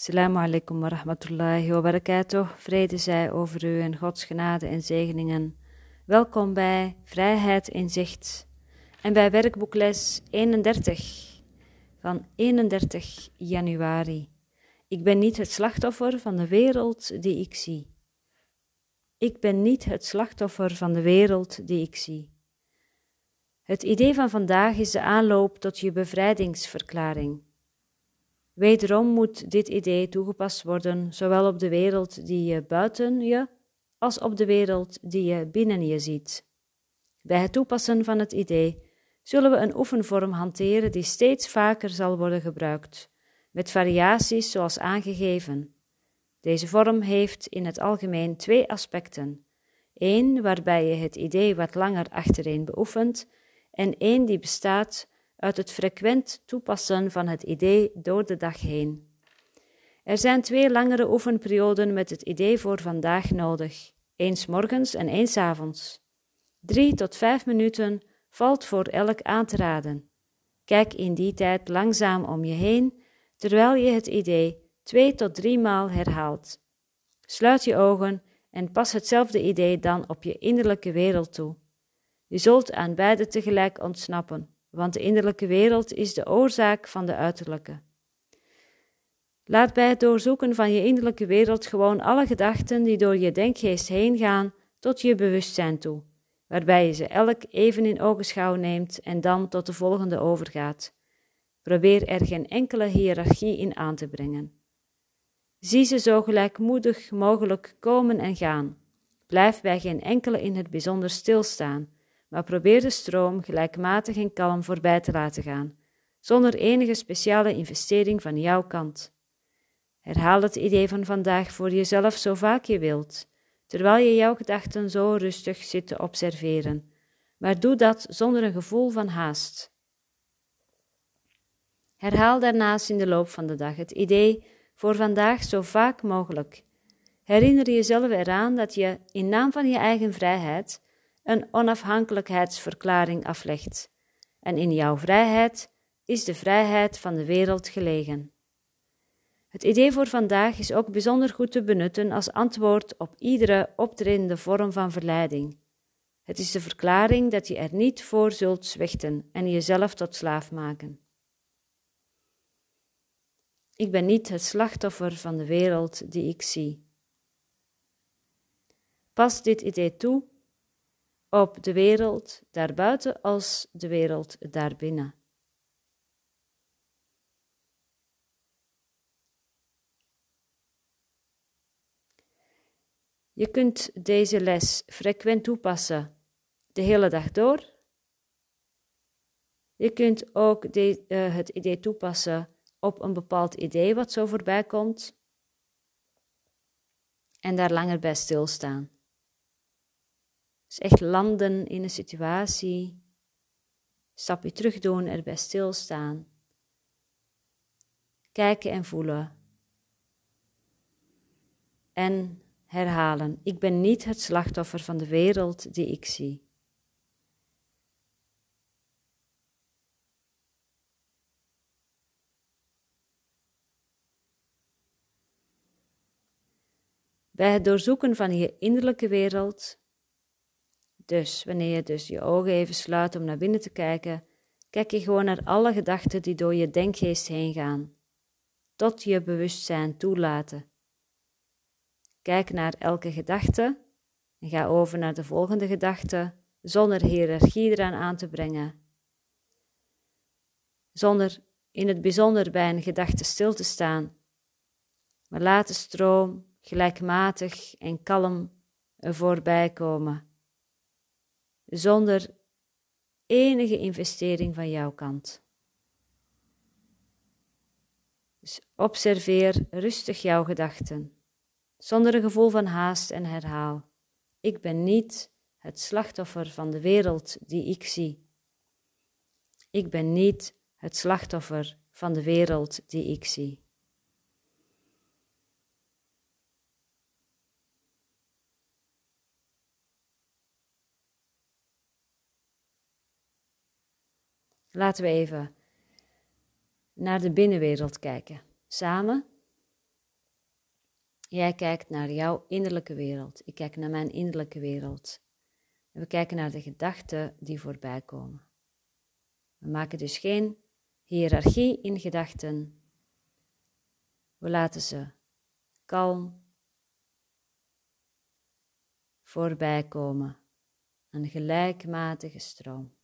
Assalamu alaikum wa rahmatullahi. Vrede zij over u en Gods genade en zegeningen. Welkom bij Vrijheid in Zicht en bij werkboekles 31 van 31 januari. Ik ben niet het slachtoffer van de wereld die ik zie. Ik ben niet het slachtoffer van de wereld die ik zie. Het idee van vandaag is de aanloop tot je bevrijdingsverklaring. Wederom moet dit idee toegepast worden, zowel op de wereld die je buiten je, als op de wereld die je binnen je ziet. Bij het toepassen van het idee zullen we een oefenvorm hanteren die steeds vaker zal worden gebruikt, met variaties zoals aangegeven. Deze vorm heeft in het algemeen twee aspecten: één waarbij je het idee wat langer achtereen beoefent, en één die bestaat uit het frequent toepassen van het idee door de dag heen. Er zijn twee langere oefenperioden met het idee voor vandaag nodig, eens morgens en eens avonds. Drie tot vijf minuten valt voor elk aan te raden. Kijk in die tijd langzaam om je heen, terwijl je het idee twee tot drie maal herhaalt. Sluit je ogen en pas hetzelfde idee dan op je innerlijke wereld toe. Je zult aan beide tegelijk ontsnappen want de innerlijke wereld is de oorzaak van de uiterlijke. Laat bij het doorzoeken van je innerlijke wereld gewoon alle gedachten die door je denkgeest heen gaan tot je bewustzijn toe, waarbij je ze elk even in ogenschouw neemt en dan tot de volgende overgaat. Probeer er geen enkele hiërarchie in aan te brengen. Zie ze zo gelijkmoedig mogelijk komen en gaan. Blijf bij geen enkele in het bijzonder stilstaan maar probeer de stroom gelijkmatig en kalm voorbij te laten gaan, zonder enige speciale investering van jouw kant. Herhaal het idee van vandaag voor jezelf zo vaak je wilt, terwijl je jouw gedachten zo rustig zit te observeren, maar doe dat zonder een gevoel van haast. Herhaal daarnaast in de loop van de dag het idee voor vandaag zo vaak mogelijk. Herinner jezelf eraan dat je in naam van je eigen vrijheid een onafhankelijkheidsverklaring aflegt. En in jouw vrijheid is de vrijheid van de wereld gelegen. Het idee voor vandaag is ook bijzonder goed te benutten als antwoord op iedere optredende vorm van verleiding. Het is de verklaring dat je er niet voor zult zwichten en jezelf tot slaaf maken. Ik ben niet het slachtoffer van de wereld die ik zie. Pas dit idee toe op de wereld daarbuiten als de wereld daarbinnen. Je kunt deze les frequent toepassen de hele dag door. Je kunt ook de, uh, het idee toepassen op een bepaald idee wat zo voorbij komt en daar langer bij stilstaan. Dus echt landen in een situatie, stapje terug doen, erbij stilstaan. Kijken en voelen. En herhalen: Ik ben niet het slachtoffer van de wereld die ik zie. Bij het doorzoeken van je innerlijke wereld dus wanneer je dus je ogen even sluit om naar binnen te kijken, kijk je gewoon naar alle gedachten die door je denkgeest heen gaan, tot je bewustzijn toelaten. Kijk naar elke gedachte en ga over naar de volgende gedachte zonder hiërarchie eraan aan te brengen. Zonder in het bijzonder bij een gedachte stil te staan, maar laat de stroom gelijkmatig en kalm er voorbij komen zonder enige investering van jouw kant. Dus observeer rustig jouw gedachten, zonder een gevoel van haast en herhaal. Ik ben niet het slachtoffer van de wereld die ik zie. Ik ben niet het slachtoffer van de wereld die ik zie. Laten we even naar de binnenwereld kijken. Samen. Jij kijkt naar jouw innerlijke wereld. Ik kijk naar mijn innerlijke wereld. En we kijken naar de gedachten die voorbij komen. We maken dus geen hiërarchie in gedachten. We laten ze kalm voorbij komen. Een gelijkmatige stroom.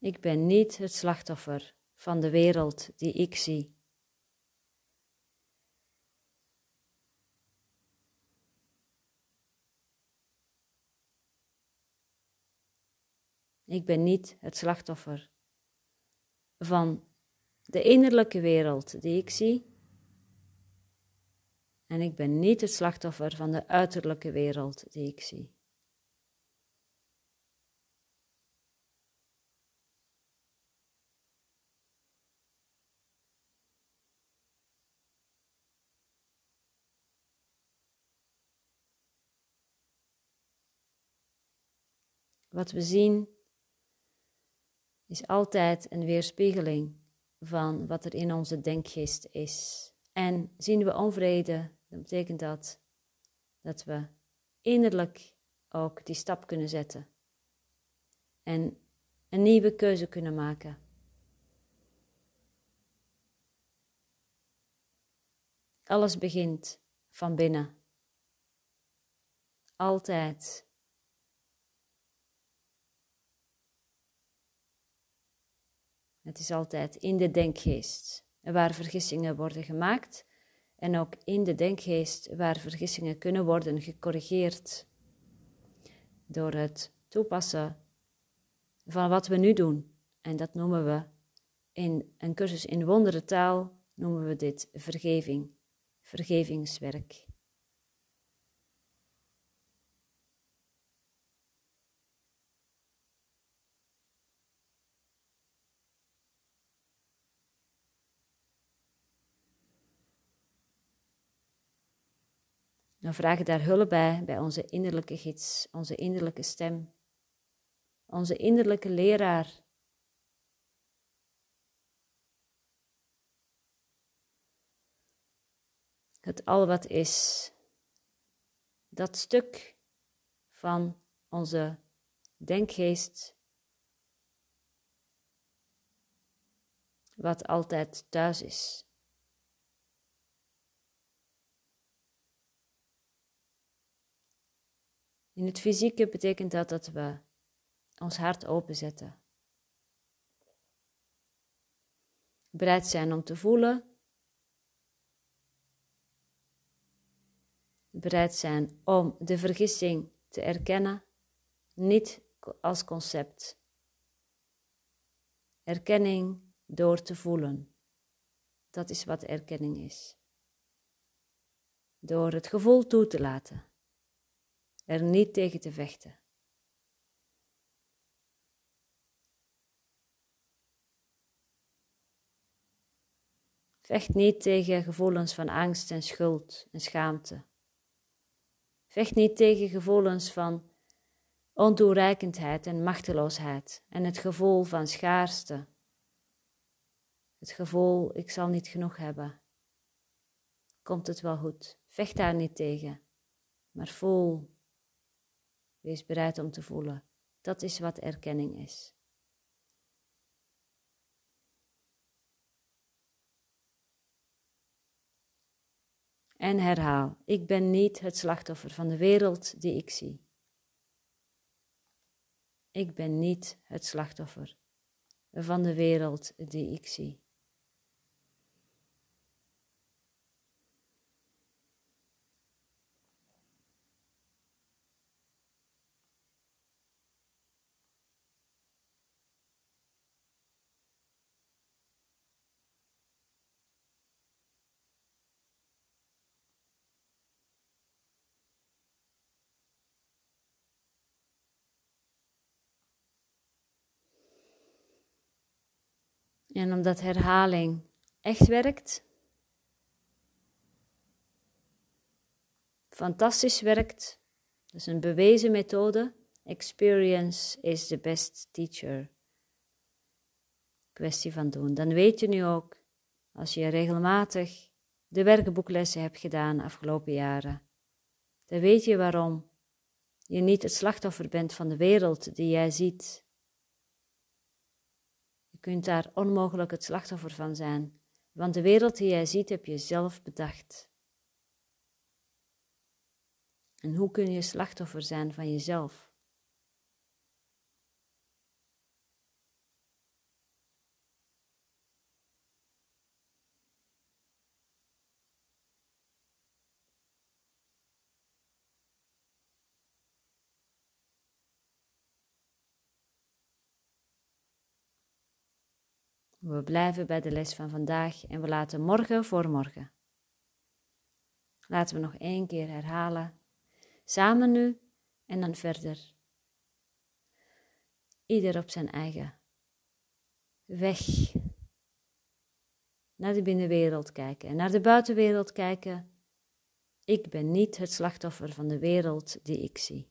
Ik ben niet het slachtoffer van de wereld die ik zie. Ik ben niet het slachtoffer van de innerlijke wereld die ik zie. En ik ben niet het slachtoffer van de uiterlijke wereld die ik zie. Wat we zien is altijd een weerspiegeling van wat er in onze denkgeest is. En zien we onvrede, dan betekent dat dat we innerlijk ook die stap kunnen zetten en een nieuwe keuze kunnen maken. Alles begint van binnen. Altijd. Het is altijd in de denkgeest waar vergissingen worden gemaakt en ook in de denkgeest waar vergissingen kunnen worden gecorrigeerd door het toepassen van wat we nu doen. En dat noemen we in een cursus in wonderentaal noemen we dit vergeving, vergevingswerk. Dan vragen daar hulp bij, bij onze innerlijke gids, onze innerlijke stem, onze innerlijke leraar. Het al wat is, dat stuk van onze denkgeest, wat altijd thuis is. In het fysieke betekent dat dat we ons hart openzetten. Bereid zijn om te voelen. Bereid zijn om de vergissing te erkennen, niet als concept. Erkenning door te voelen. Dat is wat erkenning is. Door het gevoel toe te laten er niet tegen te vechten. Vecht niet tegen gevoelens van angst en schuld en schaamte. Vecht niet tegen gevoelens van ontoereikendheid en machteloosheid en het gevoel van schaarste. Het gevoel, ik zal niet genoeg hebben. Komt het wel goed? Vecht daar niet tegen, maar voel Wees bereid om te voelen. Dat is wat erkenning is. En herhaal: Ik ben niet het slachtoffer van de wereld die ik zie. Ik ben niet het slachtoffer van de wereld die ik zie. En omdat herhaling echt werkt, fantastisch werkt, dat is een bewezen methode. Experience is the best teacher. Kwestie van doen. Dan weet je nu ook, als je regelmatig de werkboeklessen hebt gedaan afgelopen jaren, dan weet je waarom je niet het slachtoffer bent van de wereld die jij ziet. Je kunt daar onmogelijk het slachtoffer van zijn, want de wereld die jij ziet heb je zelf bedacht. En hoe kun je slachtoffer zijn van jezelf? We blijven bij de les van vandaag en we laten morgen voor morgen. Laten we nog één keer herhalen. Samen nu en dan verder. Ieder op zijn eigen weg. Naar de binnenwereld kijken en naar de buitenwereld kijken. Ik ben niet het slachtoffer van de wereld die ik zie.